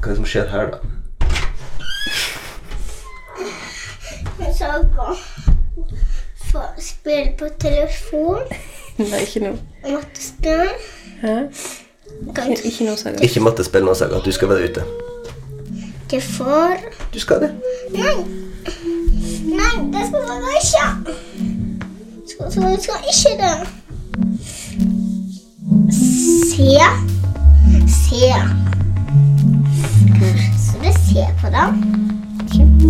Hva er det som skjer her, da? Jeg skal gå spille på telefon. Nei, ikke noe. Mattespill. Hæ? Ikke, ikke noe, Saga. Ikke mattespill nå, Saga. Du skal være ute. ikke for Du skal det. Nei. Nei, det skal være ikke. Skal, skal, skal ikke det. Se. Se. Ser på det.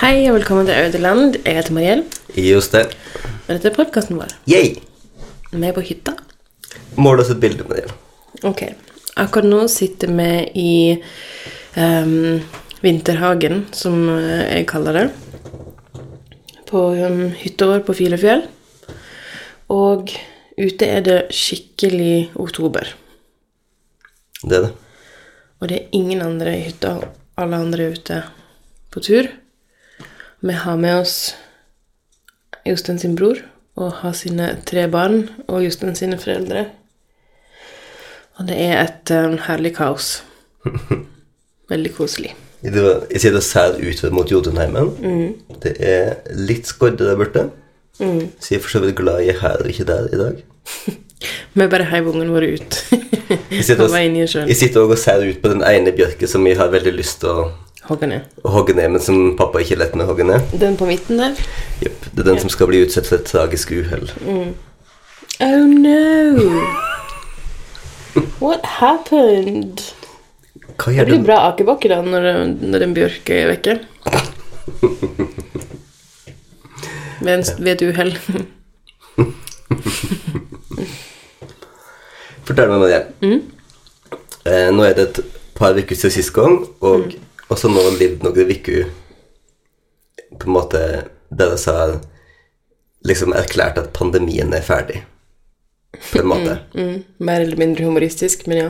Hei og velkommen til Audeland. Jeg heter Mariell, Just det. og dette er podkasten vår. Yay! Vi er på hytta. Mål oss et bilde med det. Ok. Akkurat nå sitter vi i um, vinterhagen, som eh, jeg kaller det. På um, hytta vår på Filefjell. Og ute er det skikkelig oktober. Det er det. Og det er ingen andre i hytta. Alle andre er ute på tur. Vi har med oss Jostein sin bror og har sine tre barn og Jostein sine foreldre. Og det er et um, herlig kaos. Veldig koselig. Det Jeg sitter og ser ut mot Jotunheimen. Det er litt skodde der borte. Så jeg er for så vidt glad jeg er her og ikke der i dag. Vi bare heiv ungene våre ut. Jeg sitter, òg og ser ut på den ene bjørken som jeg har veldig lyst til å, hogge ned. hogge ned, men som pappa ikke lett med å hogge ned. Den på midten der. Jepp. Det er den som skal bli utsatt for et tragisk uhell. Oh no! What happened? Hva Det blir den? bra akebakke da når, når en bjørk er vekke. Ved, en, ved et uhell. Fortell meg, Marie. Eh, nå er det et par uker siden sist gang, og også nå levd noen uker på en måte der USA liksom erklært at pandemien er ferdig. På en måte. Mm, mer eller mindre humoristisk, men ja.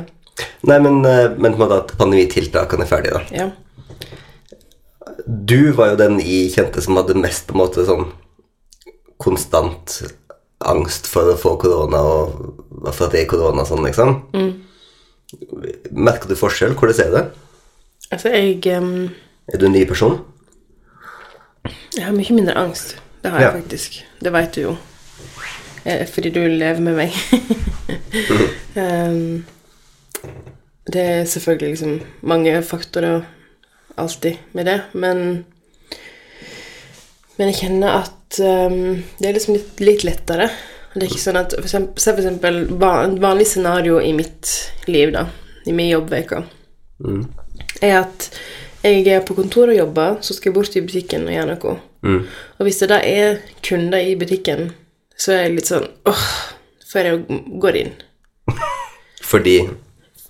Nei, men, eh, men på en måte at pandemitiltakene er ferdige, da. ja. Du var jo den jeg kjente som hadde mest på en måte sånn konstant angst for å få korona og for at det er korona og sånn, liksom. Merker du forskjell? Hvordan er det? Altså, jeg, um... Er du en ny person? Jeg har mye mindre angst. Det har jeg Ja. faktisk. Det vet du jo. Eh, Fordi du lever med meg. um, det er selvfølgelig liksom mange faktorer alltid med det, men Men jeg kjenner at um, det er liksom litt, litt lettere. Det er ikke sånn at for eksempel, Se for eksempel va- et vanlig scenario i mitt liv, da, i min jobbveke, er at jeg er på kontoret og jobber, så skal jeg bort i butikken og gjøre noe. Og hvis det da er kunder i butikken, så er jeg litt sånn åh, før jeg går inn. Fordi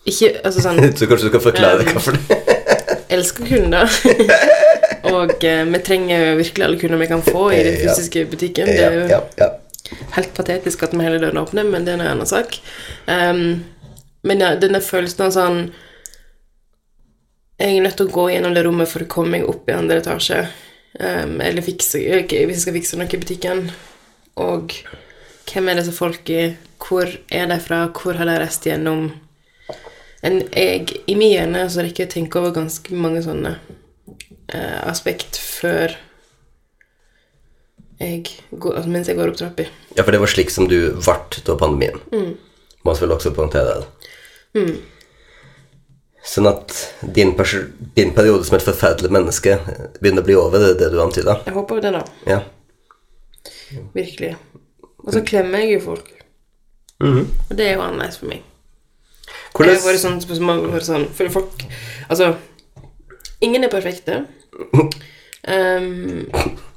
Ikke altså sånn Så kanskje du skal forklare Um, hvorfor det elsker kunder. og eh, vi trenger virkelig alle kunder vi kan få i den fysiske butikken. Det er jo ja, ja. helt patetisk at vi hele døren åpner, men det er en annen sak. Um, men ja, denne følelsen av sånn Jeg er nødt til å gå gjennom det rommet for å komme meg opp i andre etasje. Um, eller fikse, okay, hvis jeg skal fikse noe i butikken. Og hvem er disse folka? Hvor er de fra? Hvor har de reist gjennom? En, jeg, I min hjerne så rekker jeg å tenke over ganske mange sånne uh, aspekt før jeg går, altså mens jeg går opp trappa. ja, for det var slik som du ble av pandemien. Må vi vel også poengtere det. Sånn at din, din periode som et forferdelig menneske begynner å bli over, det er det du antyder? Jeg håper det, da. Ja. Virkelig. Og så klemmer jeg jo folk. Og det er jo annerledes for meg. Jeg har vært Hvordan sånn, vært sånn For folk Altså, ingen er perfekte. Um,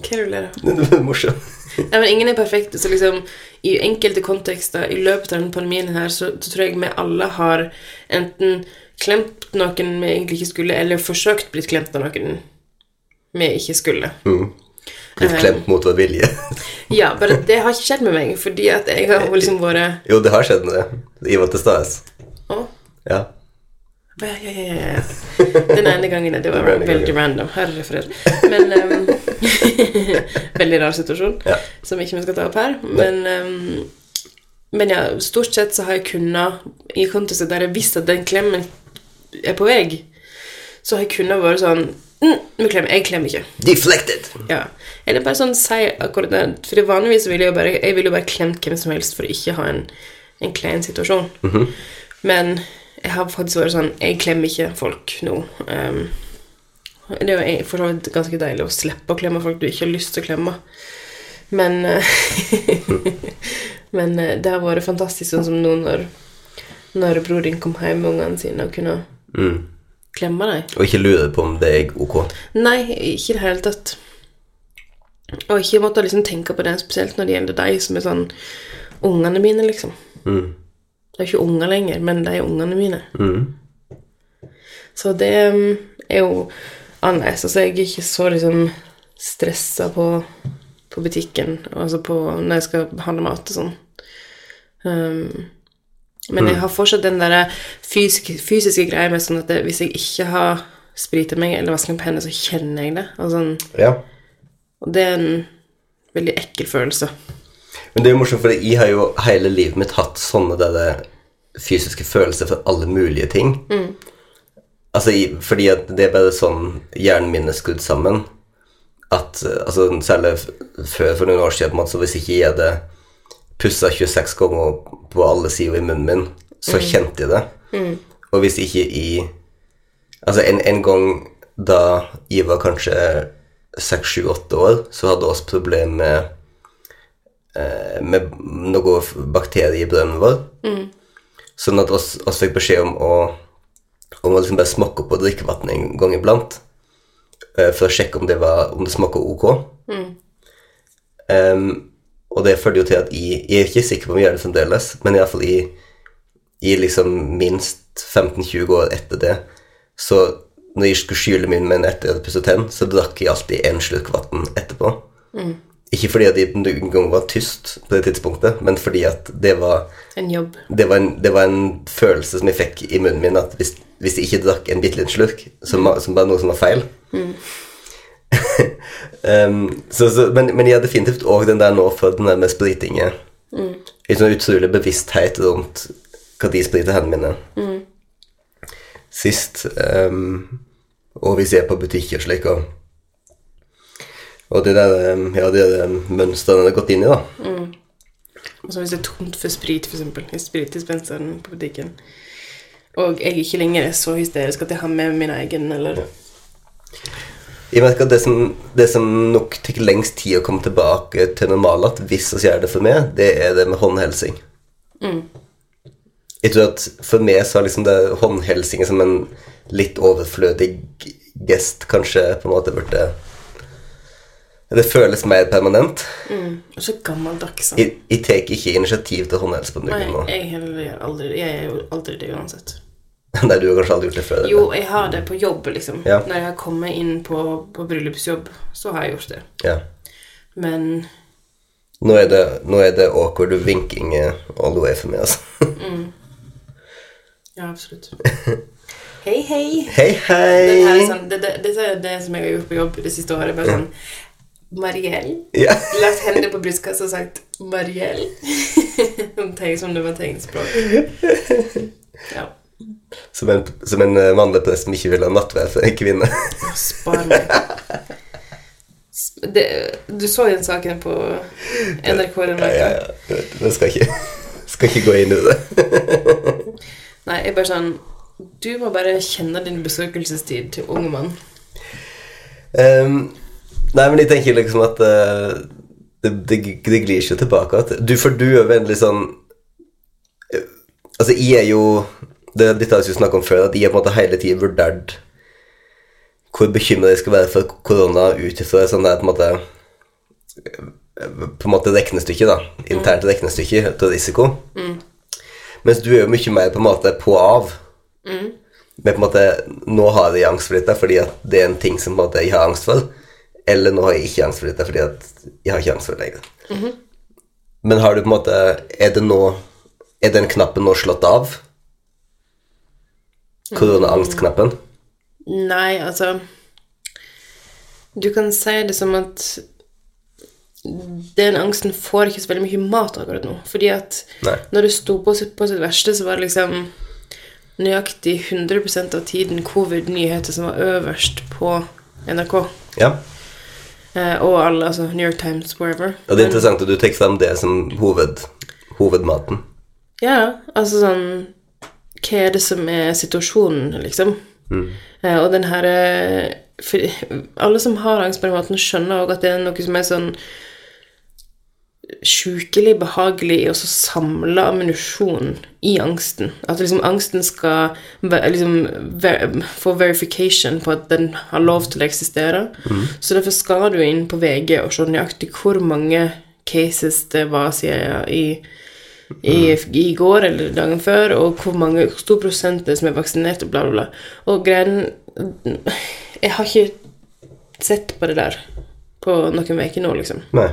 hva er du? Er morsomt. Nei, men ingen er perfekte, så liksom i enkelte kontekster i løpet av denne pandemien her, så, så tror jeg vi alle har enten klemt noen vi egentlig ikke skulle, eller forsøkt blitt klemt av noen vi ikke skulle. blitt klemt mot vår vilje. Ja, bare det har ikke skjedd med meg, fordi at jeg har liksom vært jo, det har skjedd med det. Ivan til stades. Ja. Ja, ja, ja, ja, ja. Den ene gangen, det var veldig random. Herre fred. Men um, Veldig rar situasjon, Ja. som ikke vi skal ta opp her. Men, um, men ja, stort sett så har jeg kunnet, i kontekster der jeg visste at den klemmen er på vei, så har jeg kunnet vært sånn mm, vi klemmer, Jeg klemmer ikke. Deflected! Ja. Eller bare sånn si akkurat det. For vanligvis vil jeg bare Jeg vil jo bare klemt hvem som helst for å ikke ha en, en klein situasjon. Men jeg har faktisk vært sånn Jeg klemmer ikke folk nå. Um, det er jo for så vidt ganske deilig å slippe å klemme folk du ikke har lyst til å klemme. Men eh, Men eh, det har vært fantastisk sånn som nå når, når bror din kom hjem med ungene sine og kunne Mm. klemme dem. Og ikke lure på om det er ok. Nei, ikke i det hele tatt. Og ikke måtte liksom tenke på det, spesielt når det gjelder deg som er sånn Ungene mine, liksom. Mm. Det er ikke unger lenger, men det er ungene mine. Mm. Så det um, er jo annerledes. Altså, jeg er ikke så liksom stressa på, på butikken, altså på når jeg skal handle mat og sånn. Um, men jeg har fortsatt den der fysiske, fysiske greia med sånn at det, hvis jeg ikke har sprita meg eller vasket meg på hendene, så kjenner jeg det. Og, sånn, Ja. og det er en veldig ekkel følelse. Men det er jo morsomt, for jeg har jo hele livet mitt hatt sånne der eh, fysiske følelser for alle mulige ting. Altså, fordi at det er bare sånn hjernen min er skrudd sammen. At, eh, altså, særlig før for noen år siden, måte, så hvis ikke jeg hadde pussa 26 ganger på alle sider i munnen min, så kjente jeg det. Og hvis ikke i Altså, en, en gang da jeg var kanskje 6-7-8 år, så hadde vi også problem med med noe bakterier i brønnen vår. Sånn at oss, oss fikk beskjed om å, om å liksom bare smokke på drikkevann en gang iblant. Uh, for å sjekke om det, var, om det smakte ok. Em, og det førte jo til at jeg, jeg er ikke sikker på om jeg gjør det fremdeles, men iallfall i, i liksom minst 15-20 år etter det, så når jeg skulle skyle munnen min etter jeg hadde pusset tenn, så drakk jeg alltid en slurk vann etterpå. Ikke fordi at jeg noen gang var tyst på det tidspunktet, men fordi at det var, En jobb. det var, en, det var en følelse som jeg fikk i munnen min, at hvis, hvis jeg ikke drakk en bitte liten slurk, som, som var noe som var feil um, så, så, men, men jeg har definitivt òg den der nå for den der med spritinga. En sånn utrolig bevissthet rundt hva de spriter hendene mine. Sist um, Og jeg er på butikker slik, og og det der, um, ja, det det mønsteret den har gått inn i, da. Og så hvis det er tomt for sprit, eksempel, i spritdispenseren på butikken, og jeg ikke lenger er så hysterisk at jeg har med min egen, eller Jeg merker at det som, det som nok tar lengst tid å komme tilbake til normalt, hvis vi gjør det for meg, det er det med håndhelsing. Jeg tror at for meg så er liksom det håndhelsing som en litt overflødig gest kanskje på en måte blitt det føles mer permanent. Og så gammeldags. Jeg, jeg tar ikke initiativ til håndhelse på Nei, nukken nå. jeg jeg, aldri Jeg jo aldri det uansett. Nei, du har kanskje aldri gjort det før? eller? Jo, jeg har det på jobb, liksom. Ja. Når jeg har kommet inn på, på bryllupsjobb, så har jeg gjort det. Ja. Men Nå er det, nå er det awkward vinking all the way for meg, altså. ja, absolutt. Hei, hei. Hei, Det, Dette er sånn, det, det, det, er det som jeg har gjort på jobb det siste året. Bare sånn Mariell. Ja. Lagt hendene på brystkassa og sagt 'Mariell'. Tenk som det var tegnspråk. Ja. Som en, som en eh, mannlig prest som ikke vil ha nattverd for en kvinne. Spar meg. Det, du så den saken på NRK den Ja, uka? ja, ja. Jeg skal ikke, skal ikke gå inn i det. Nei, jeg bare sånn Du må bare kjenne din besøkelsestid til unge mann. Ehm, nei, men jeg tenker liksom at uh, det, det, det glir ikke tilbake igjen. du, For du er veldig sånn eh, Altså, jeg er jo det, Dette har vi snakket om før, at jeg har på en måte hele tiden vurdert hvor bekymret jeg skal være for korona ut ifra et sånt der på en måte på en måte regnestykke, da. Internt regnestykke til risiko. Mens du er jo mye mer på en måte på av. Men på en måte, nå har jeg angst for dette fordi at det er en ting som på en måte jeg har angst for. Eller nå har jeg ikke angst for dette fordi at jeg har ikke angst for Mm -hmm. Men har du på en måte Er det nå Er den knappen nå slått av? Koronaangstknappen? Nei, altså Du kan si det som at den angsten får ikke så veldig mye mat akkurat nå. Fordi at Nei. når det sto på på sitt verste, så var det liksom nøyaktig 100% av tiden covid-nyheter som var øverst på NRK. Ja. Eh, og alle, altså New York Times, wherever. Og det er interessant at du tar frem det som hoved, hovedmaten. Ja, altså sånn Hva er det som er situasjonen, liksom? Eh, og den her eh, Alle som har angst på den måten, skjønner også at det er noe som er sånn sjukelig behagelig i å samle ammunisjon i angsten. At liksom angsten skal liksom, ver få verification på at den har lov til å eksistere. Så derfor skal du inn på VG og se nøyaktig hvor mange cases det var siden i i, i går eller dagen før, og hvor mange stor prosent det som er vaksinert, og bla, bla, bla. Og greien Jeg har ikke sett på det der på noen uker nå, liksom. Nei.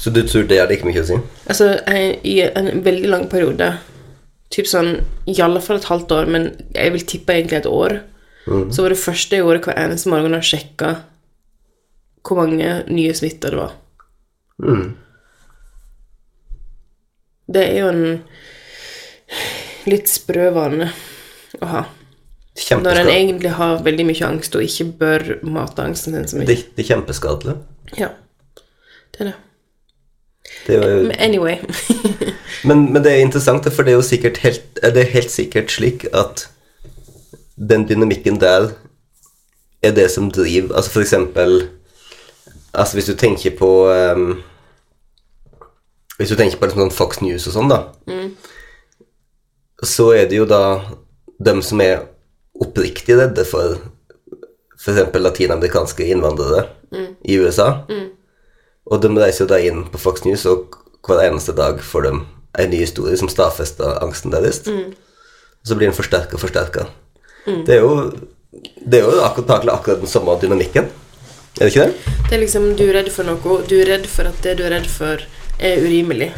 Så du tror det hadde ikke mye å si? Altså, jeg, i en veldig lang periode, typ sånn i alle fall et halvt år, men jeg vil tippe egentlig et år, så var det første jeg gjorde hver eneste morgen å sjekke hvor mange nye smitter det var. Det er jo en litt sprø vane å ha. Når en egentlig har veldig mye angst og ikke bør mate angsten sin så mye. Det, det er kjempeskadelig. Ja, det er det. Jo anyway. Men, men det er interessant, for det er jo sikkert helt, er det helt sikkert slik at den dynamikken der er det som driver Altså for eksempel Altså hvis du tenker på um, Hvis du tenker på liksom sånn Fox News og sånn, da, så er det jo da dem som er oppriktig redde for f.eks. latinamerikanske innvandrere i USA. Og de reiser jo da inn på Fox News, og hver eneste dag får de en ny historie som stadfester angsten deres. Og Så blir den forsterka og forsterka. Det er jo det er jo akkurat, akkurat den samme dynamikken. Er det ikke det? Det er liksom du er redd for noe, du er redd for at det du er redd for, er urimelig.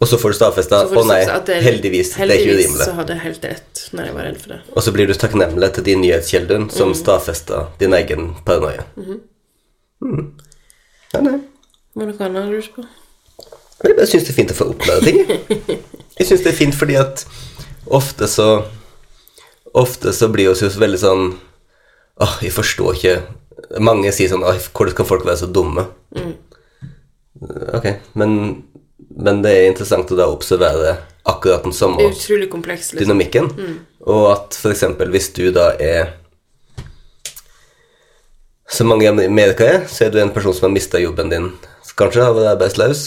Og så får du stadfesta Å nei, det er- heldigvis, det er ikke heldigvis urimelig. så hadde jeg helt rett når jeg var redd for det. Og så blir du takknemlig til de nyhetskildene som stadfester din egen paranoia. Mm. Ja, nei. Var det noe annet du på? Jeg syns det er fint å få oppleve ting. Jeg syns det er fint fordi at ofte så Ofte så blir vi så veldig sånn Åh, jeg forstår ikke Mange sier sånn Åh, hvordan kan folk være så dumme? Ok, men, men det er interessant å da observere akkurat den Det samme er komplekst. Liksom. dynamikken. Og at eksempel hvis du da er Som mange i Amerika er, så er du en person som har mista jobben din, kanskje har vært arbeidsløs,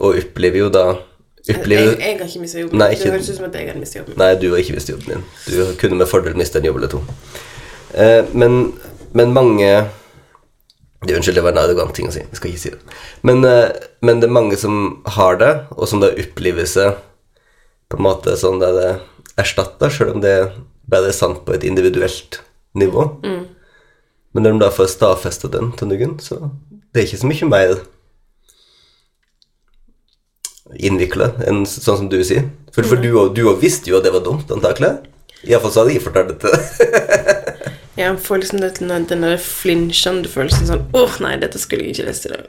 og opplever jo da Jeg, opplever, jeg har ikke mista jobben. Nei, Det høres ut som at jeg har mista jobben. Nei, du har ikke mistet jobben din. Du kunne med fordel miste en jobb eller to. Eh, men, men mange det, Unnskyld, det var en arrogant ting å si. Jeg skal ikke si det. Men, eh, men det er mange som har det, og som da opplever seg på en måte sånn der det erstatter, selv om det bare er sant på et individuelt nivå. Men når de da får stadfesta den til noen, så det er ikke så mye mer innvikla enn sånn som du sier. For, for du du visste jo at det var dumt, antakelig. Iallfall så hadde jeg fortalt det til deg. Jeg får liksom den, den der flinsjende følelsen sånn Åh, nei, dette skulle jeg ikke lest i dag.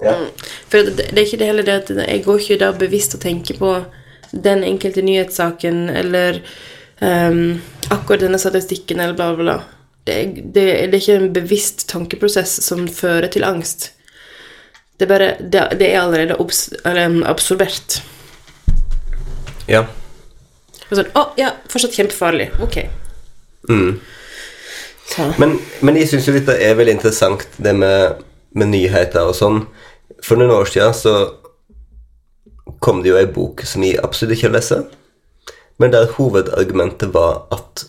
Ja. Mm. For det, det er ikke det heller det at jeg går ikke da bevisst og tenker på den enkelte nyhetssaken eller um, akkurat denne statistikken eller bla, bla, bla. Det, det, det er ikke en bevisst tankeprosess som fører til angst. Det er bare Det, det er allerede obs, eller, absorbert. Ja. Og sånn Å, ja, fortsatt kjempefarlig. Ok. Så. Men, men jeg syns jo dette er veldig interessant, det med, med nyheter og sånn. For noen år siden så kom det jo ei bok som jeg absolutt ikke har lest, men der hovedargumentet var at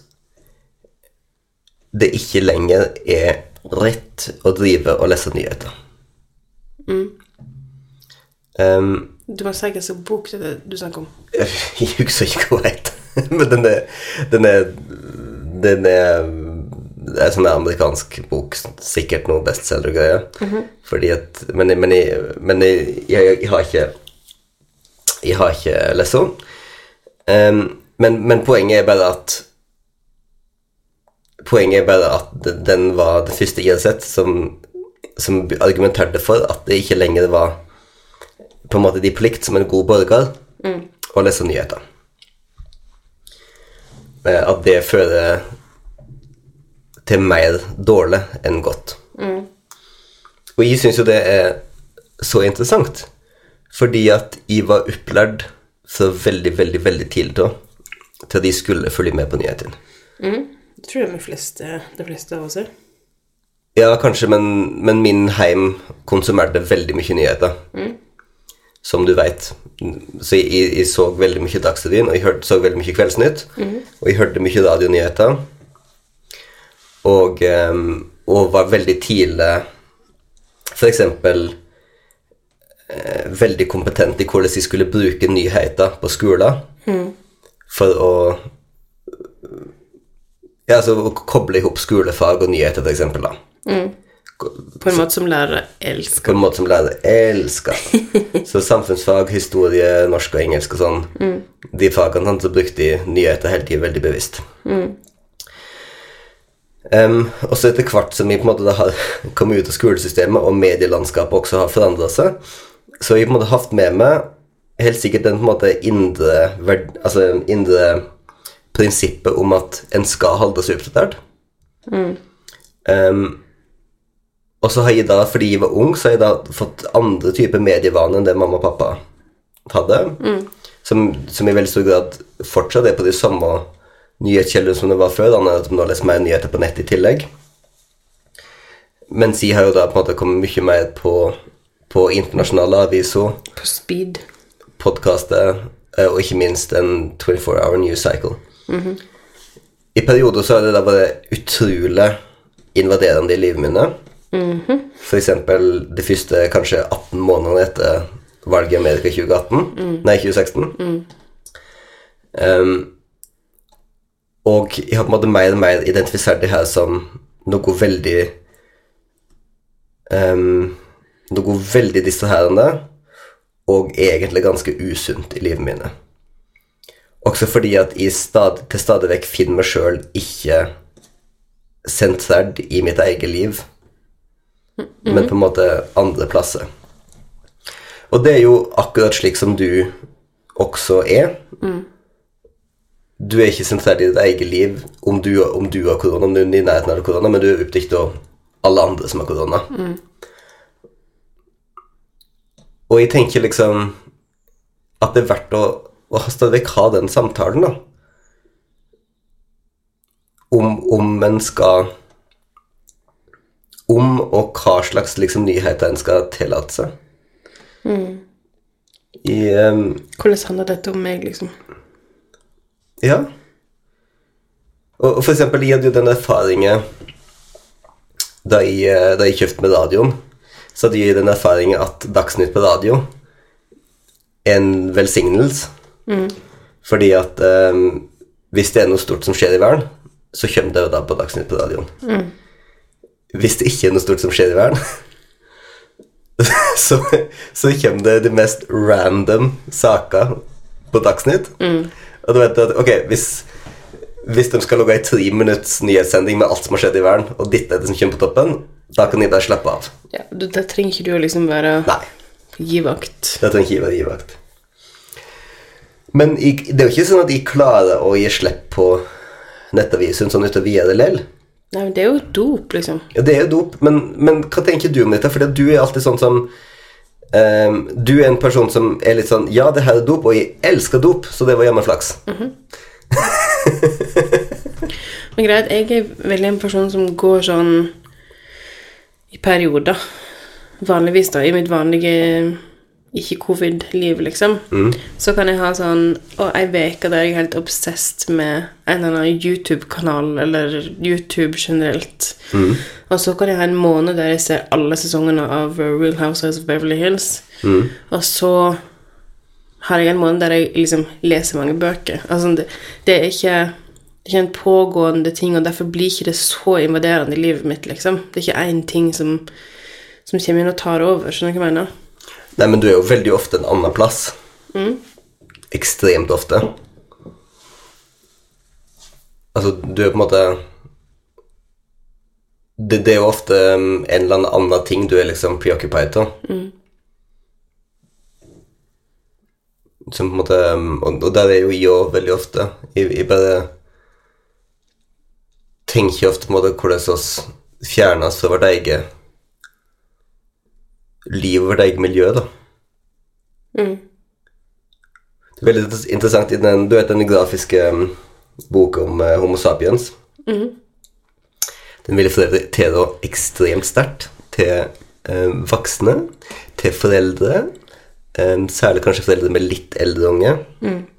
det ikke lenger er rett å drive og lese nyheter. Um, Du må si hvilken bok det du snakker om. jeg husker ikke hva den heter, men den er Den er, den er Det er sånn amerikansk bok, sikkert noe bestselger-greie. Fordi at Men, men, jeg, men jeg, jeg, jeg har ikke Jeg har ikke lest den. Um, men, men poenget er bare at Poenget er bare at den var det første jeg hadde sett som, som argumenterte for at det ikke lenger var på en måte de plikt som en god borger å lese nyheter. Eh, At det fører til mer dårlig enn godt. Og jeg syns jo det er så interessant, fordi at jeg var opplært så veldig, veldig, veldig tidlig da, til at de skulle følge med på nyhetene. Jeg tror det er de fleste, de fleste av oss er. Ja, kanskje, men, men min heim konsumerte veldig mye nyheter. Som du veit. Så jeg, jeg, så veldig mye Dagsrevyen, og jeg hørte, så veldig mye Kveldsnytt. Og jeg hørte mye radionyheter. Og, ehm, og var veldig tidlig eksempel eh, veldig kompetent i hvordan jeg skulle bruke nyheter på skolen. For å Ja, altså å koble i hop skolefag og nyheter, for da. På en måte som lærere elsker. På en måte som lærere elsker. Så samfunnsfag, historie, norsk og engelsk og sånn, de fagene han så brukte de nyheter hele tiden veldig bevisst. Em, og så etter hvert som vi på en måte har kommet ut av skolesystemet, og medielandskapet også har forandra seg, så har vi på en måte hatt med meg helt sikkert den på en måte indre, altså indre prinsippet om at en skal holde seg oppdatert. Em, og så har jeg da, fordi jeg var ung, så har jeg da fått andre typer medievaner enn det mamma og pappa hadde. Som, som i veldig stor grad fortsatt er på de samme nyhetskjeldene som det var før. Da, at man har lest mer nyheter på nett i tillegg. Mens jeg har jo da på en måte kommet mye mer på, på internasjonale aviser, På speed. podkaster eh, og ikke minst en 24 hour news cycle. I perioder så har det da vært utrolig invaderende i livet mine. For eksempel de første kanskje 18 månedene etter valget i Amerika i 2018. Nei, 2016. Ehm, og jeg har på en måte mer og mer identifisert det her som noe veldig um, Noe veldig distraherende og egentlig ganske usunt i livet mine. Også fordi at jeg stad, til stadig vekk finner meg sjøl ikke sentrert i mitt eget liv, men på en måte andre plasser. Og det er jo akkurat slik som du også er. Du er ikke sentrert i ditt eget liv om du, om du har korona, om du er i nærheten av korona, men du er opptatt av alle andre som har korona. Og jeg tenker liksom at det er verdt å, å stadig ha den samtalen, da. Om, om en skal Om og hva slags liksom, nyheter en skal tillate seg. I um, Hvordan handler dette om meg, liksom? Ja. Og og for eksempel, jeg hadde jo den erfaringen da jeg, eh, da jeg kjøpte med radioen, så hadde jeg den erfaringen at Dagsnytt på radio er en velsignelse. Fordi at um, hvis det er noe stort som skjer i verden, så kommer det jo da på Dagsnytt på radioen. Hvis det ikke er noe stort som skjer i verden, så, så kommer det de mest random saker på Dagsnytt. Og du vet at, ok, hvis, hvis de skal logge ei tre minutts nyhetssending med alt som har skjedd i verden, og dette er det som kommer på toppen, da kan bare slappe av. Ja, du, Der trenger ikke du å liksom være Nei, givakt. det trenger ikke være givakt. Men jeg, det er jo ikke sånn at jeg klarer å gi slipp på nettavisen sånn utover videre lell. Nei, men det er jo dop, liksom. Ja, det er jo dop, men, men hva tenker du om dette? For du er alltid sånn som um, Du er en person som er litt sånn Ja, det her er dop, og jeg elsker dop, så det var jammen flaks. Men greit, jeg er veldig en person som går sånn i perioder. Vanligvis, da, i mitt vanlige ikke-covid-liv, liksom. Så kan jeg ha sånn Og ei uke der jeg er helt obsessed med en eller annen YouTube-kanal, eller YouTube generelt. Og så kan jeg ha en måned der jeg ser alle sesongene av Real Housewives of Beverly Hills. Og så har jeg en måned der jeg liksom leser mange bøker. Altså, det, det er ikke Det er ikke en pågående ting, og derfor blir ikke det så invaderende i livet mitt, liksom. Det er ikke én ting som, som kommer inn og tar over, skjønner du hva jeg mener? Nei, men du er jo veldig ofte en annen plass. Ekstremt ofte. Altså, du er på en måte Det, det er jo ofte um, en eller annen annen ting du er liksom preoccupied av. Som på en måte um, Og, og der er jo jeg òg veldig ofte. Jeg, jeg bare tenker ofte på en måte hvordan vi fjernes fra vårt eget liv og vårt eget miljø, da. Det er veldig interessant i den, du vet, den grafiske um, boka om uh, Homo sapiens. Den ville foreldre da ekstremt sterkt til uh, voksne, til foreldre, Um, særlig kanskje foreldre med litt eldre unge.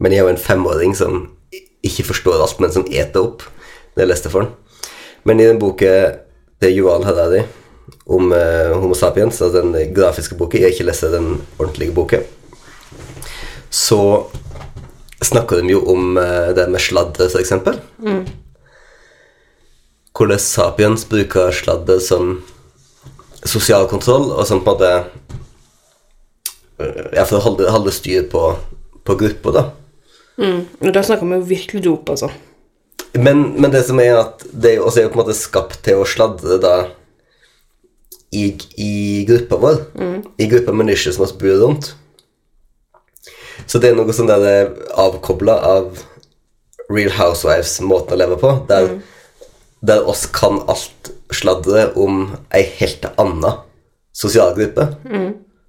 Men jeg er jo en femåring som ikke forstår alt, men som eter opp det jeg leste for den. Men i den boka til Yuval Harari om eh, Homo sapiens, altså den grafiske boka, jeg har ikke lest den ordentlige boka, så snakker de jo om eh, det med sladder, for eksempel. Hvordan sapiens bruker sladder som sosial kontroll, og som på en måte eh, Ja, for å holde, holde styr på, på gruppa, da. Og da snakker vi jo virkelig dop, altså. Men, men det som er at det er jo også er jo på en måte skapt til å sladre da i, i gruppa vår. I gruppa mennesker som vi bor rundt. Så det er noe sånn der det er avkobla av Real Housewives-måten å leve på. Der, der oss kan alt sladre om ei helt anna sosial gruppe.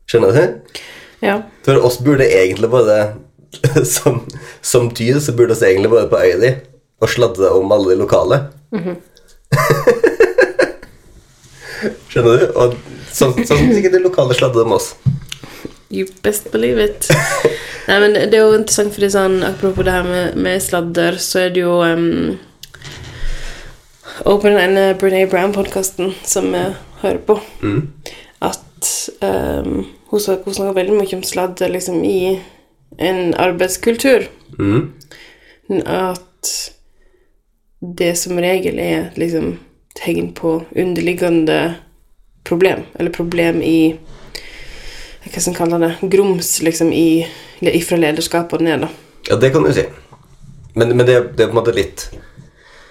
Skjønner du? Ja. For oss burde egentlig bare som, som dyr så burde oss egentlig bare på øya di og sladre om alle de lokale. Skjønner du? Og sånn som sikkert de lokale sladder om oss. You best believe it. Nei, men det er jo interessant, fordi sånn, apropos det her med, med sladder, så er det jo um, Og på den ene Brené Brown-podkasten som vi hører på, at um, hun, snak- hun snakker veldig mye om sladder liksom i en arbeidskultur. Mm. At det som regel er liksom tegn på underliggende problem, eller problem i hva skal en kalle det, grums liksom i, fra lederskapet og ned, da. Ja, det kan du si. Men, men det, det er på en måte litt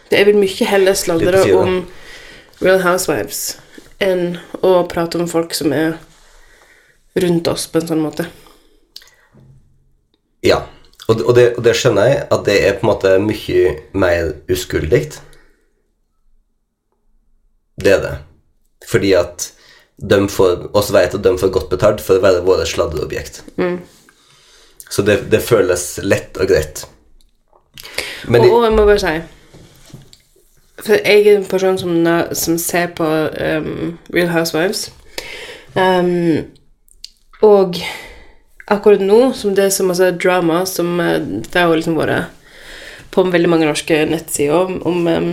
Det er vel mye heller sladre om Real Housewives enn å prate om folk som er rundt oss på en sånn måte. Ja. Og, og, det, og det skjønner jeg, at det er på en måte mye mer uskyldig. Det er det. Fordi at de får, oss vet at de får godt betalt for å være våre sladreobjekt. Så det, det føles lett og greit. Men og, og jeg må bare si For jeg er en person som, som ser på um, Real Housewives. Um, og akkurat nå, som det er så masse drama som eh, Det har jo liksom vært på veldig mange norske nettsider om, om um,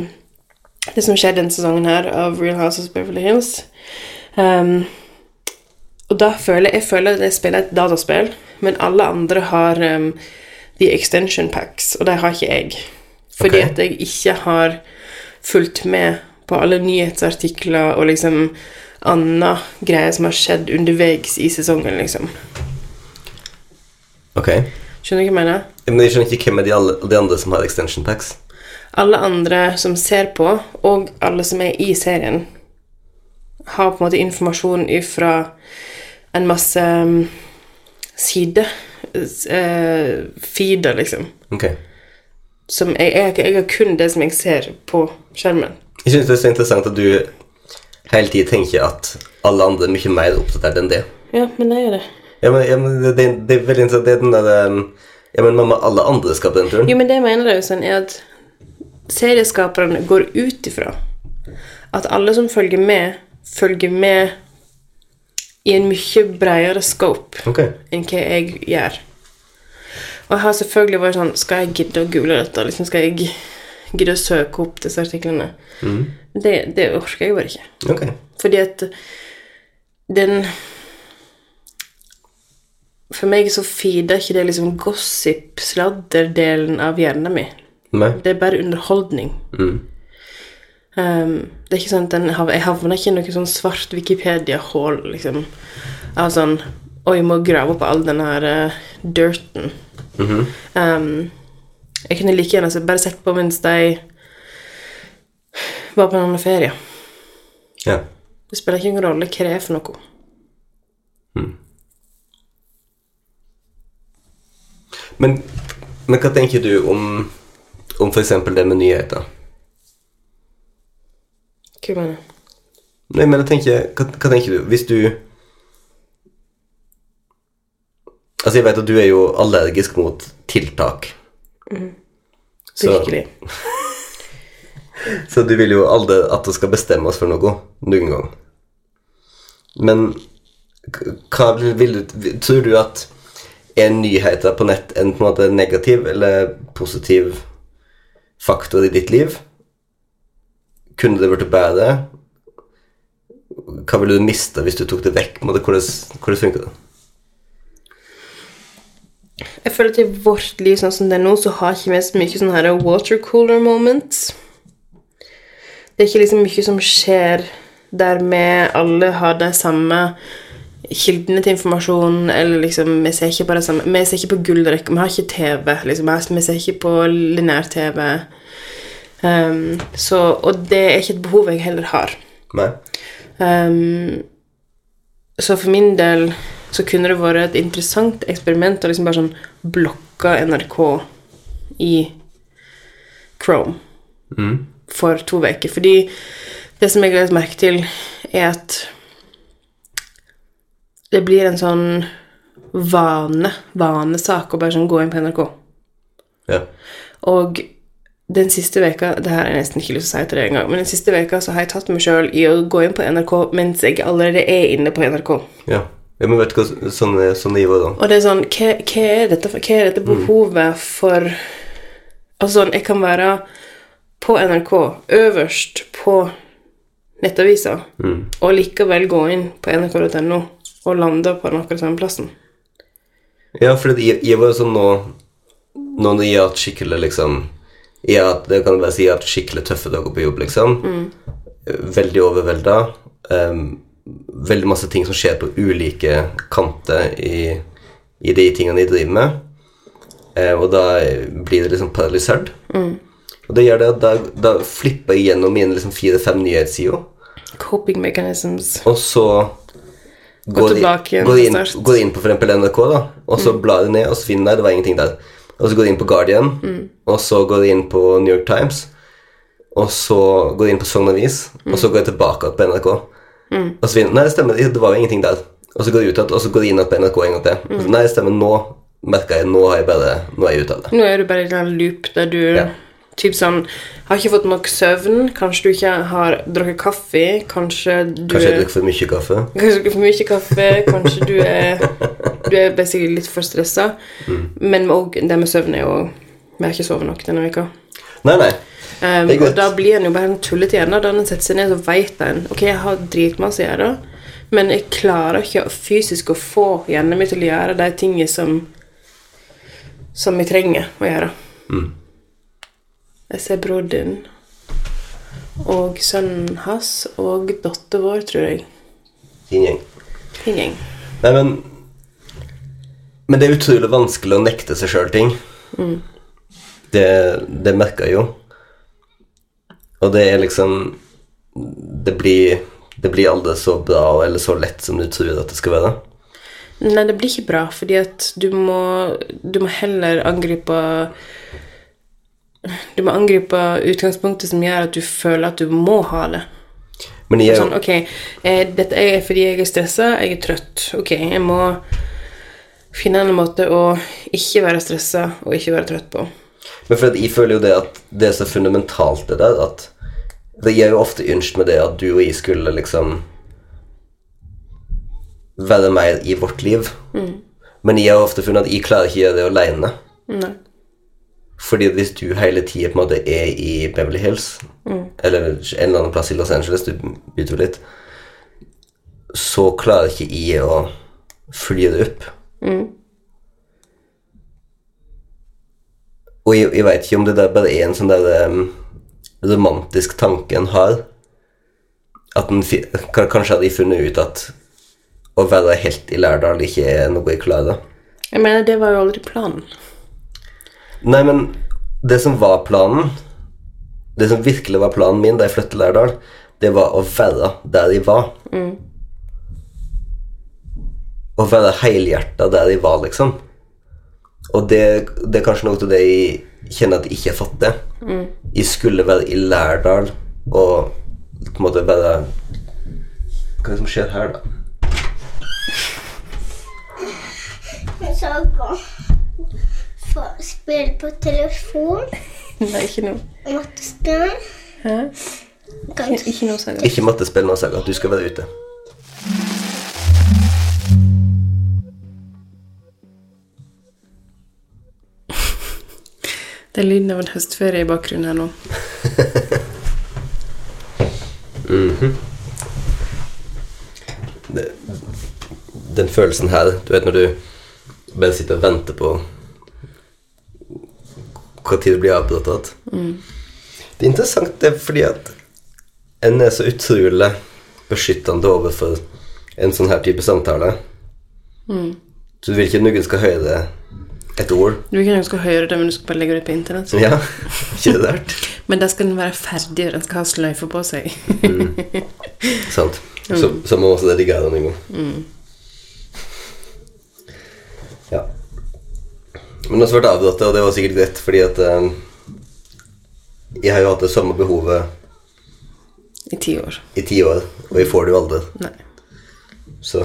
det som skjer denne sesongen her av Real House of Beverly Hills. Um, og da føler jeg føler at jeg spiller et dataspill, men alle andre har um, the extension packs, og det har ikke jeg. Fordi okay. at jeg ikke har fulgt med på alle nyhetsartikler og liksom anna greier som har skjedd underveis i sesongen, liksom. Ok. Skjønner du hva jeg mener? Men jeg skjønner ikke hvem er de, alle, de andre som har extension packs. Alle andre som ser på, og alle som er i serien, har på en måte informasjon ifra en masse um, sider. Uh, feeder, liksom. Okay. Som jeg, jeg, jeg har kun det som jeg ser på skjermen. Jeg synes det er så interessant at du hele tiden tenker at alle andre er mye mer oppdatert enn det. Ja, men det er det. Ja, men, ja, men det, det, er veldig interessant. Det er den der um, Ja, men mamma, alle andre skal på den turen. Jo, men det jeg mener jeg sånn, er at serieskaperne går ut ifra at alle som følger med, følger med i en mye bredere scope okay. enn hva jeg gjør. Og jeg har selvfølgelig vært sånn Skal jeg gidde å google dette? Liksom, skal jeg gidde å søke opp disse artiklene? Det, det orker jeg bare ikke. Okay. Fordi at den For meg så feeder ikke det liksom gossip-sladderdelen av hjernen min. Nei. Det er bare underholdning. Mm. Um, det er ikke sånn at den, Jeg havner ikke i noe sånn svart Wikipedia-hull, liksom. Av sånn Oi, jeg må grave opp all den her uh, dirten. Mhm. um, jeg kunne like gjerne altså, bare sett på mens de var på en annen ferie. Ja. Det spiller ikke noen rolle hva det er for noe. Men, men hva tenker du om, om f.eks. det med nyheter? Hva mener du? Nei, men jeg tenker, hva, hva tenker du Hvis du Altså, jeg vet at du er jo allergisk mot tiltak. Så, Virkelig. så du vil jo aldri at det skal bestemme oss for noe noen gang. Men hva vil du Tror du at er nyheter på nett en på en måte negativ eller positiv faktor i ditt liv? Kunne det blitt bedre? Hva ville du mista hvis du tok det vekk? Hvordan, hvordan funker det? Jeg føler at i vårt liv sånn som det er nå, så har ikke vi så mye sånne her watercooler moments. Det er ikke liksom mye som skjer der vi alle har de samme kildene til informasjon, eller liksom Vi ser ikke på det samme Vi ser ikke på gullrekka, vi har ikke TV, liksom. Vi ser ikke på lineær-TV. Um, så Og det er ikke et behov jeg heller har. Ehm, så for min del så kunne det vært et interessant eksperiment å liksom bare sånn blokke NRK i Chrome Mm. for to uker. Fordi det som jeg har lagt merke til, er at det blir en sånn vane, vanesak å bare sånn gå inn på NRK. Ja. Og den siste veka Det her jeg nesten ikke lyst til å si til deg engang, men den siste veka så har jeg tatt meg sjøl i å gå inn på NRK mens jeg allerede er inne på NRK. ja. ja men vet du hva sånn, sånn jo da? Og det er sånn Hva, hva er dette Hva er dette behovet for Altså sånn Jeg kan være på NRK, øverst på nettavisa, Mm. og likevel gå inn på nrk.no og lande på akkurat samme plassen. Ja, for jeg, jeg var jo sånn nå Nå når jeg har hatt skikkelig liksom Jeg har det kan jeg bare si, jeg har hatt skikkelig tøffe dager på jobb, liksom. Veldig overvelda. Um, veldig masse ting som skjer på ulike kanter i, i de tingene jeg driver med. Uh, og da blir det liksom paralysert. Og det gjør det at da, da flipper jeg gjennom mine liksom fire-fem nyhetssider. Coping mechanisms. Og så går, tilbake igjen går, inn, start. går inn på for eksempel NRK, da, og så blar du ned, og så finner jeg det var ingenting der. Og så går du inn på Guardian, og så går du inn på New York Times, og så går du inn på Sogn Avis, og så går jeg tilbake på NRK. Og så finner Nei, det stemmer, det var jo ingenting der. Og så går du ut igjen, og så går du inn på NRK en gang til. Mm. så, Nei, det stemmer, nå merker jeg Nå har jeg bare Nå er jeg ute av det. Nå er du bare i en loop der du Ja. Typ sånn Har ikke fått nok søvn. Kanskje du ikke har drukket kaffe. Kanskje du Kanskje jeg er- drikker for mye kaffe. Kanskje du for mye kaffe. Kanskje du er Du er basically litt for stressa. Men også, det med søvn er jo Vi har ikke sovet nok denne veka. Nei, nei. Um, og da blir en jo bare en tullete igjen. Da en setter seg ned, så vet en Ok, jeg har dritmasse å gjøre, men jeg klarer ikke fysisk å få hjernen min til å gjøre de tingene som Som jeg trenger å gjøre. Jeg ser bror din og sønnen hans og datteren vår, tror jeg. Fin gjeng. Fin gjeng. Nei, men Men det er utrolig vanskelig å nekte seg sjøl ting. Det, det merker jeg jo. Og det er liksom Det blir Det blir aldri så bra eller så lett som du tror at det skal være. Nei, det blir ikke bra, fordi at du må Du må heller angripe Du må angripe utgangspunktet som gjør at du føler at du må ha det. Men jeg Sånn, ok, eh, dette er fordi jeg er stressa, jeg er trøtt. Ok, jeg må finne en måte å ikke være stressa og ikke være trøtt på. Men for at jeg føler jo det at det er så fundamentalt, det der, at det gir jo ofte ønsk med det at du og jeg skulle liksom være mer i vårt liv. Men jeg har ofte funnet at jeg klarer ikke å gjøre det alene. Fordi hvis du hele tida på en måte er i Beverly Hills, eller en eller annen plass i Los Angeles, du bytter litt, så klarer ikke jeg å fly det opp. Og jeg, jeg, veit ikke om det der bare er en sånn der um, romantisk tanke en har. At en Kanskje hadde jeg funnet ut at å være helt i Lærdal ikke er noe jeg klarer. Jeg mener, det var jo aldri planen. Nei, men det som var planen Det som virkelig var planen min da jeg flyttet til Lærdal, det var å være der jeg var. Å være helhjerta der jeg var, liksom. Og det, det er kanskje noe av det jeg kjenner at jeg ikke har fått det. Jeg skulle være i Lærdal og på en måte være Hva er det som skjer her, da? Jeg så gå for spille på telefon. Nei, ikke noe. Mattespill. Hæ? Ikke noe saga. Ikke mattespill nå, Saga. Du skal være ute. Det er lyden av en høstferie i bakgrunnen her nå. det, den følelsen her Du vet når du bare sitter og venter på tid det blir avbrutt Det er interessant det er fordi at en er så utrolig beskyttende overfor en sånn her type samtale. Så du vil ikke at noen skal høre et ord. Du vil ikke noen skal høre det, men du skal bare legge det ut på internett. Ja, ikke det rart? Men da skal den være ferdig, og den skal ha sløyfe på seg. Sant. Så, så må også det ligge her en gang. Ja. Men også ble avbrutt, og det var sikkert greit, fordi at eh, jeg har jo hatt det samme behovet I ti år. i ti år, og jeg får det jo aldri. Nei. Så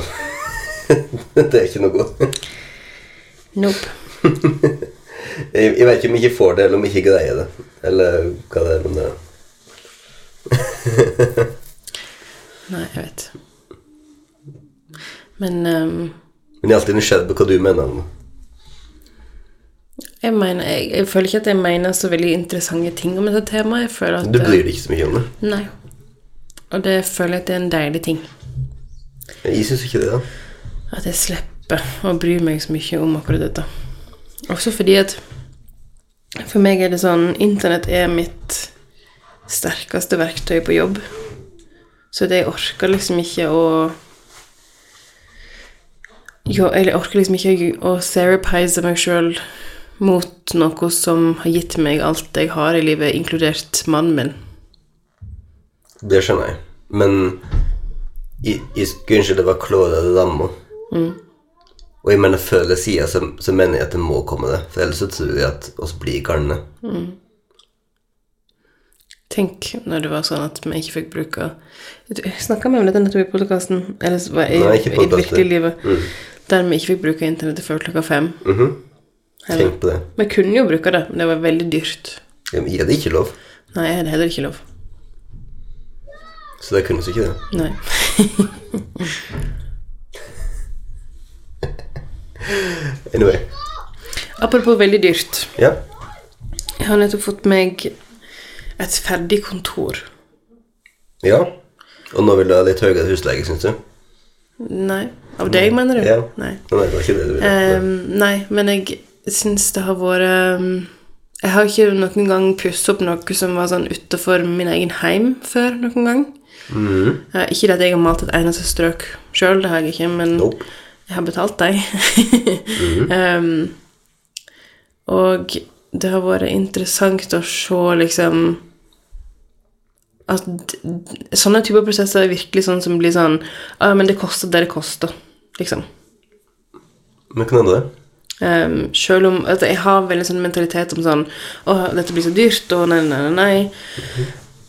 det er ikke noe godt. Nope. Jeg, jeg vet ikke om jeg ikke får det, eller om jeg ikke greier det. Eller hva det er, men det Nei, jeg vet. Men um... Men jeg er alltid nysgjerrig på hva du mener om det. Jeg mener jeg, jeg føler ikke at jeg mener så veldig interessante ting om dette temaet. Jeg føler at Du bryr deg ikke så mye om det. Nei. Og det føler jeg at det er en deilig ting. Jeg syns ikke det. da. At jeg slipper å bry meg så mye om akkurat dette. Også fordi at for meg er det sånn Internett er mitt sterkeste verktøy på jobb. Så det jeg orker liksom ikke å jo, Eller jeg orker liksom ikke å therapise meg sjøl mot noe som har gitt meg alt jeg har i livet, inkludert mannen min. Det skjønner jeg. Men jeg, jeg skulle ønske det var klarere rammer. Og jeg mener før eller sier så, så mener jeg at det må komme det. For ellers så tror jeg at oss blir galne. Tenk når det var sånn at vi ikke fikk bruke snakka med om dette nettopp i podkasten, eller i, Nei, ikke i det livet? Mm. der vi ikke fikk bruke internettet før klokka fem. Tenk på det. Vi kunne jo bruke det, men det var veldig dyrt. Ja, men er det ikke lov. Nei, det er heller ikke lov. Så det kunne vi ikke det. Nei. Anyway. Apropos veldig dyrt. Ja. Jeg har nettopp fått meg et ferdig kontor. ja. Og nå vil du ha litt høyere husleie, syns du? Nei. Av deg, mener du? Ja. Nei. Nei, det var ikke det du ville. Um, nei, men jeg syns det har vært ehm, Jeg har ikke noen gang pusset opp noe som var sånn utenfor min egen heim før noen gang. Mm. ikke at jeg har malt et eneste strøk sjøl, det har jeg ikke, men Nope. jeg har betalt deg. mm. um, og det har vært interessant å se liksom at sånne typer prosesser er virkelig sånn som blir sånn Ja, men det koster det det koster, liksom. Men kan hende det. Um, selv om altså, Jeg har veldig sånn mentalitet om sånn Å, dette blir så dyrt, og nei, nei, nei, nei.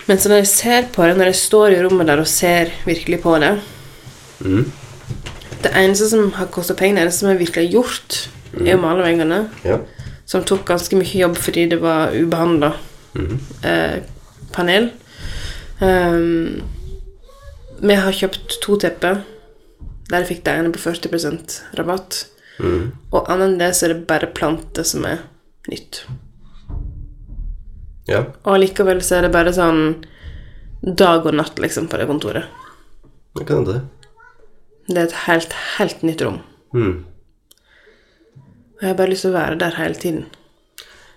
Men så når jeg ser på det, når jeg står i rommet der og ser virkelig på det Det eneste som har kosta penger, det som jeg virkelig har gjort, er å male veggene. Ja. Som tok ganske mye jobb fordi det var ubehandla eh, panel. Um, vi har kjøpt to tepper, der jeg fikk det ene på 40 rabatt. Og annet enn det så er det bare planter som er nytt. ja. Og allikevel så er det bare sånn dag og natt, liksom, på det kontoret. Det kan hende det. Er et helt, helt nytt rom. Mm. Og jeg har bare lyst til å være der hele tiden.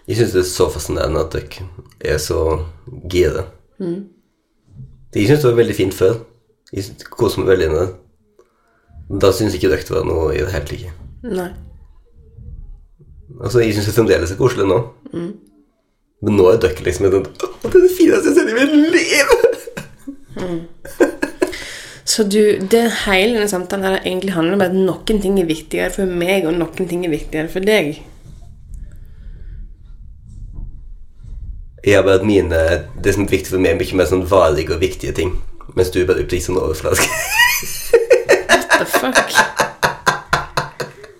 Jeg syns det er så fascinerende at dere er så gira. Jeg syns det var veldig fint før. Jeg koser meg veldig med det. Da syns ikke dere det var noe i det hele tatt. Nei. Altså, jeg syns fremdeles er koselig nå. Men nå er dere liksom i den det er det fineste jeg har sett i mitt liv! Så du, det hele denne samtalen her egentlig handler om at noen ting er viktigere for meg, og noen ting er viktigere for deg. Har bare at mine Det som er viktig for meg, er mye mer sånn varige og viktige ting. Mens du bare blir sånn overflask. The fuck?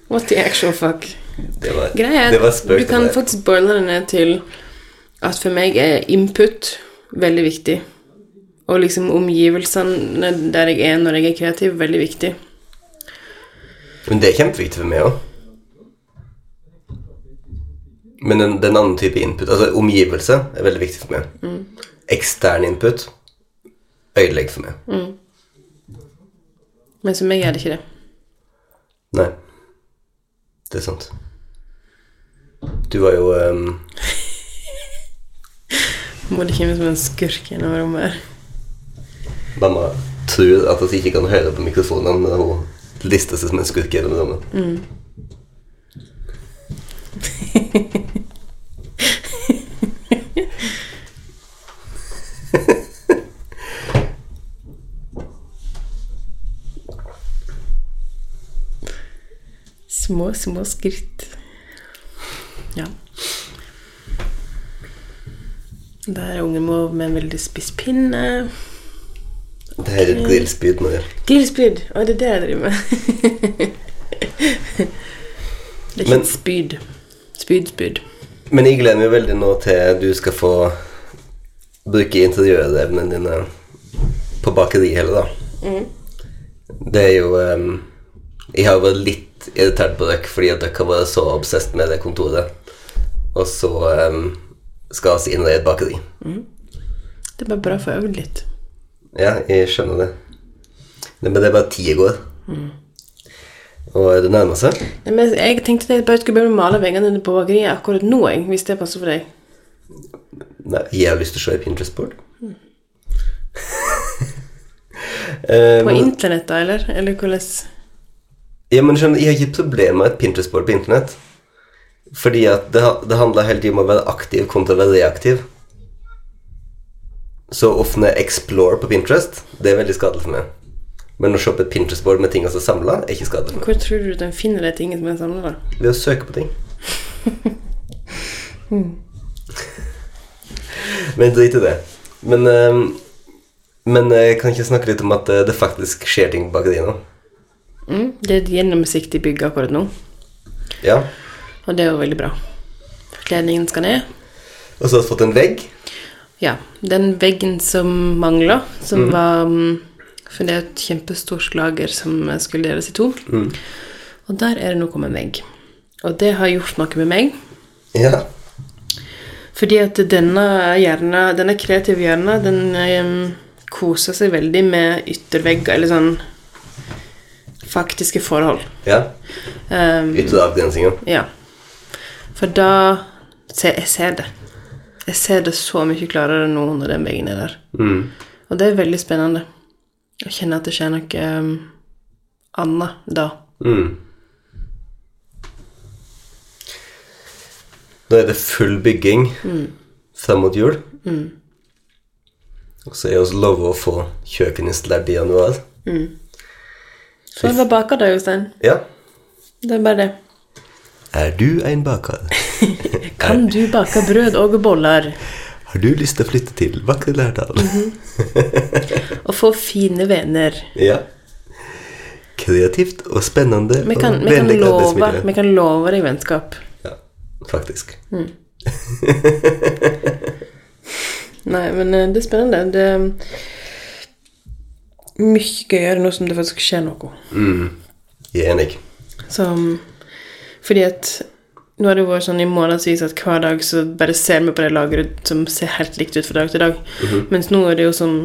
What the actual fuck? Det var, Greia er at du kan faktisk boile det ned til at for meg er input veldig viktig. Og liksom omgivelsene der jeg er når jeg er kreativ, veldig viktig. Men det er kjempeviktig for meg òg. Men den, den andre type input, altså omgivelse, er veldig viktig for meg. Ekstern input ødelegger for meg. Men for meg er det ikke det. Nei. Det er sant. Du var jo um... Må det komme som en skurk gjennom rommet her. Mamma tror at vi ikke kan høre på mikrofonen, men hun lister seg som en skurk gjennom rommet. Små, små skritt. Ja. Der er ungen vår med en veldig spiss pinne. Det her er et grillspyd, nå, ja. Grillspyd! Å, det er det jeg driver med. det er ikke Men- et spyd. Spydspyd. Men jeg gleder meg veldig nå til du skal få bruke interiørevnene dine på bakeriet hele, da. Det er jo um, Jeg har vært litt irritert på dere fordi at dere har vært så obsesst med det kontoret. Og så um, skal vi inn i et bakeri. Det er bare bra for få øve litt. Ja, jeg skjønner det. det men det er bare ti i går. Og det nærmer seg. Nei, Men jeg tenkte at jeg bare skulle begynne å male veggene på bakeriet akkurat nå, hvis det passer for deg. Nei, jeg har lyst til å se i Pinterest-board. Mm. På internett, da, eller? Eller hvordan Ja, men skjønner, Jeg har ikke problemer med et Pinterest-board på internett. Fordi at det, det handler hele tiden om å være aktiv kontra å være reaktiv. Så åpne explore på Pinterest, det er veldig skadelig for meg. Men å på et Pinterest-board med ting som er samla, er ikke skadelig. Hvor tror du den finner de tingene som er samla. Ved å søke på ting. Men drit i det. Men, eh, men jeg kan ikke snakke litt om at eh, det faktisk skjer ting bak bakeriet nå. Mm, det er et gjennomsiktig bygg akkurat nå, Ja. og det er jo veldig bra. Kledningen skal ned. Og så har vi fått en vegg. Ja, den veggen som mangla, som var mm, For det er et kjempestort lager som skulle deles i to. Og der er det kommet en vegg. Og det har gjort noe med meg. Ja. Fordi at denne hjerna, denne kreative hjernen, den um, koser seg veldig med yttervegger, eller sånn faktiske forhold. ja. Um, Ytre avgrensinger. ja. For da se, Jeg ser det. Jeg ser det så mye klarere nå når den veggen er der. Mm. Og det er veldig spennende. Å kjenne at det skjer noe um, annet da. Mm. Da er det full bygging fram mot jul. Og så er vi lova å få kjøkken installert i januar. Så det var baka da, Jostein. Ja. Det er bare det. Er du en baker? Kan du bake brød og boller? Har du lyst til å flytte til vakre Lærdal? Og få fine venner? Ja. Kreativt og spennende Vi kan, og vi, kan love, vi kan love deg vennskap. Ja, faktisk. Nei, men eh, det er spennende. Det er mye gøyere nå som det faktisk skjer noe. Jeg er enig. Så, fordi at nå har det vært sånn i månedsvis at hver dag så bare ser vi på det lageret som ser helt likt ut fra dag til dag. Mens nå er det jo sånn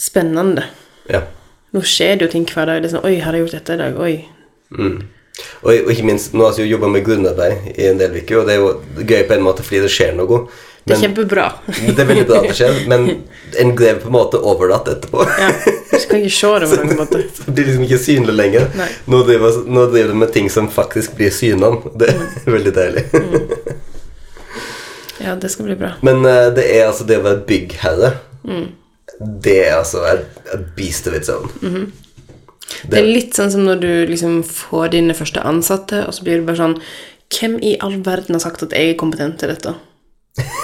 spennende. Ja. Nå skjer det jo ting hver dag. Det er sånn Oi, har jeg gjort dette i dag? Oi. Mm. Og, og ikke minst, nå har vi jo jobba med grunnarbeid i en del uker, og det er jo gøy på en måte fordi det skjer noe. Det er kjempebra. det er veldig bra at det skjer, men en grev på en måte overlatt etterpå. Ja. Du kan ikke se det på noen måte. Så det blir liksom ikke synlig lenger. Nei. Nå driver, nå driver du med ting som faktisk blir synene. Det er veldig deilig. Ja, det skal bli bra. Men uh, det er altså det å være byggherre Det er altså a, beast of its own. Det er litt sånn som når du liksom får dine første ansatte, og så blir du bare sånn Hvem i all verden har sagt at jeg er kompetent til dette?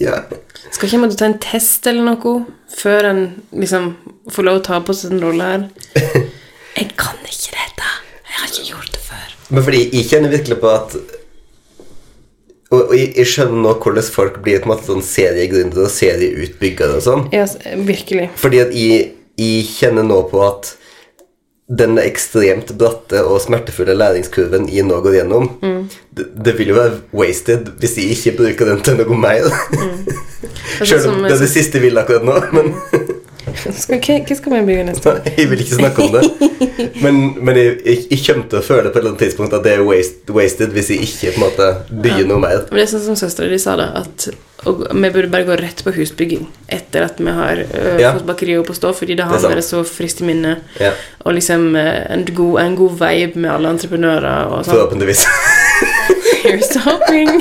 Ja. Skal ikke måtte ta en test eller noe før en liksom får lov å ta på seg den rolla her? Jeg kan ikke dette. Jeg har ikke gjort det før. Men fordi jeg kjenner virkelig på at Og, og jeg, jeg skjønner nå hvordan folk blir på en måte sånn seriegründere og serieutbyggere og sånn. Ja, virkelig. Fordi at jeg, jeg kjenner nå på at den ekstremt bratte og smertefulle læringskurven jeg nå går gjennom, det, det vil jo være wasted hvis jeg ikke bruker den til noe mer. Mm. Selv om det er det siste jeg vil akkurat nå. Men Skal, hva, hva skal vi bygge neste gang? jeg vil ikke snakke om det. Men, men jeg, jeg, jeg kommer til å føle på et eller annet tidspunkt at det er waste, wasted hvis jeg ikke på en måte bygger noe mer. Men det er sånn som søstera di sa det, at og, vi burde bare gå rett på husbygging etter at vi har ø, Ja. fått bakeriet opp å stå, fordi det har vært så friskt i minnet. Ja, Og liksom øh, en god, en god vibe med alle entreprenører og sånn. Forhåpentligvis. Here's stopping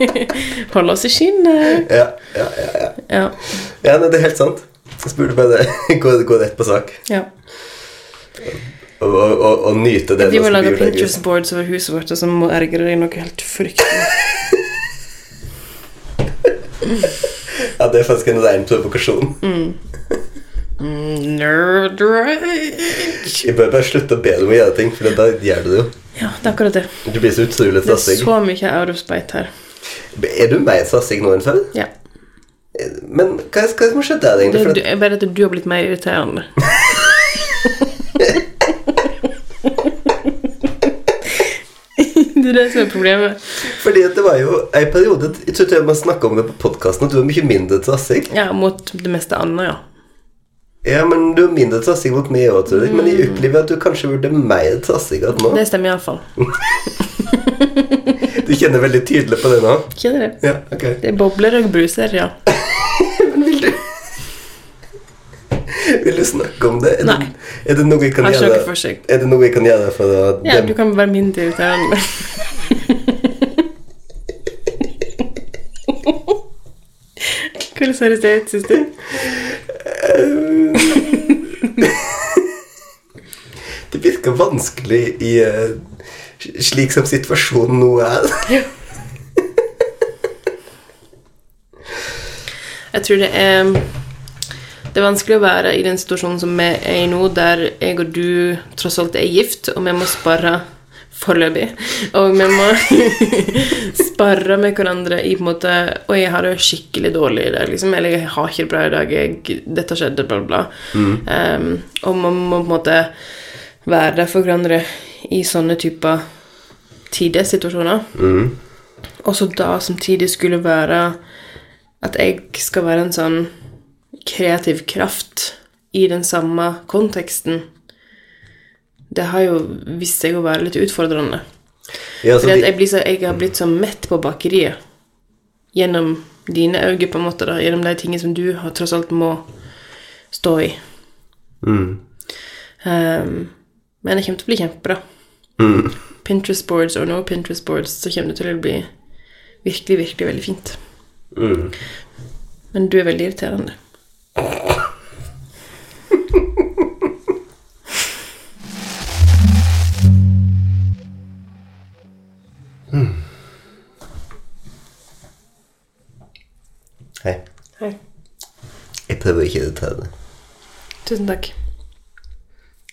hoping. Hold oss i skinnet. ja, ja, ja, ja. Ja. ja nei, det er helt sant. Jeg burde bare gå, gå rett på sak ja. og, og, og, og nyte det. De må lage. Pinterest boards over huset vårt, og så må ergre deg noe helt fryktelig. Ja, det er faktisk en rein provokasjon. Nerd rage. Jeg bør bare slutte å be deg om å gjøre ting, for da gjør du det jo. Ja, det er akkurat det. Du blir så utrolig Det er så mye out of spite her. Er du mer trassig nå enn før? Ja. Men hva hva er det som har skjedd deg, Det egentlig? er du- at, bare at du har blitt mer irriterende. det er det som er problemet. fordi det var jo en periode Jeg tror ikke man snakka om det på podkasten, at du var mye mindre trassig. Ja, mot det meste annet, ja. Ja, men du er mindre trassig mot meg òg, tror jeg. Men jeg opplever at du kanskje burde mer trassig enn nå. Det stemmer iallfall. Du kjenner veldig tydelig på det nå? Kjenner det. Ja, okay. Det er bobler og bruser, ja. Men vil du Vil du snakke om det? Er det, Nei. er det noe jeg kan gjøre. Er det noe jeg kan gjøre for å Ja, dem- du kan være mindre irriterende. Hvordan høres det ut, syns du? Det virker vanskelig i eh, slik som situasjonen nå er. Jeg tror det er Det er vanskelig å være i den situasjonen som vi er i nå, der jeg og du tross alt er gift, og vi må spare foreløpig. Og vi må spare med hverandre i på en måte Og jeg har det skikkelig dårlig i dag, liksom. Eller jeg har ikke det bra i dag. Jeg, dette skjedde, bla, bla. Mm. Um, og man må på en måte være der for hverandre i sånne typer tider, situasjoner. Og så da samtidig skulle være at jeg skal være en sånn kreativ kraft i den samme konteksten. Det har jo vist seg å være litt utfordrende. Ja, altså, Fordi at jeg, så, jeg har blitt så mett på bakeriet gjennom dine øyne, på en måte, da, gjennom de tingene som du har, tross alt må stå i. mm, Um, men det kommer til å bli kjempebra. mm. Pinterest boards or no Pinterest boards, så kommer det til å bli virkelig, virkelig veldig fint. Mm. Men du er veldig irriterende. Hei. Hei. Jeg prøver ikke å irritere deg. Tusen takk.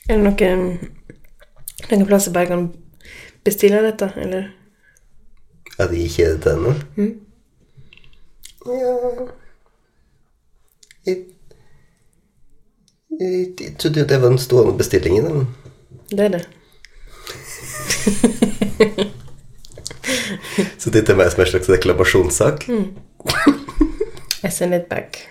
Er det noen, noen plass jeg bare kan bestille dette, eller? At jeg ikke er irriterende? Ja jeg, jeg, jeg trodde jo det var den stående bestillingen. Men... Det er det. Så dette er meg som en slags reklamasjonssak? I send it back.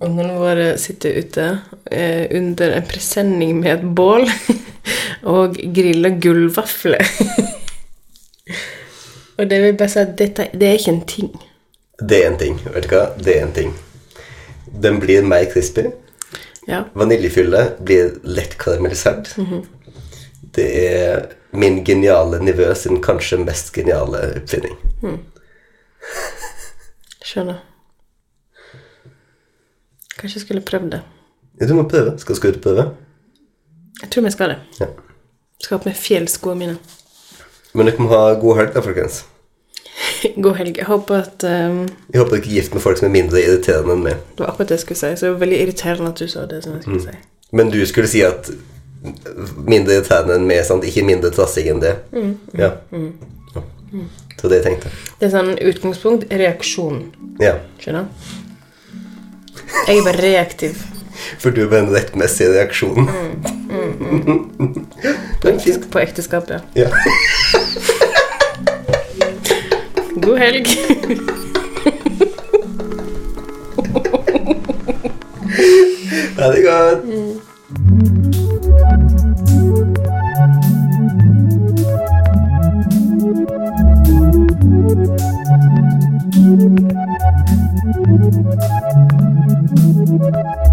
Ungene våre sitter ute eh, under en presenning med et bål og griller gullvafler. og det vil bare si at dette det er ikke en ting. Det er en ting. Vet du hva? Det er en ting. Den blir mer crispy. Ja. Vaniljefyllet blir lett karamellisert. Det er min geniale nivå sin kanskje mest geniale oppfinning. Skjønner. Kanskje jeg skulle prøvd det. Ja, du må prøve. Skal du ut prøve? Jeg tror vi skal det. Ja. Skal ha på meg fjellskoene mine. Men dere må ha god helg, da, folkens. God helg. Jeg håper at um, Jeg håper dere er gift med folk som er mindre irriterende enn meg. Det var akkurat det jeg skulle si. Så det var veldig irriterende at du sa det som jeg skulle si. Men du skulle si at mindre irriterende enn meg, sant? ikke mindre trassig enn det. Ja. ja. Så det jeg tenkte. Det er sånn utgangspunkt, reaksjon. Ja. Skjønner? Jeg er bare reaktiv. For du er bare en rettmessig reaksjon. mm, er fisk På ekteskap, ja. Ja. God helg. Ha det godt. Thank thank you.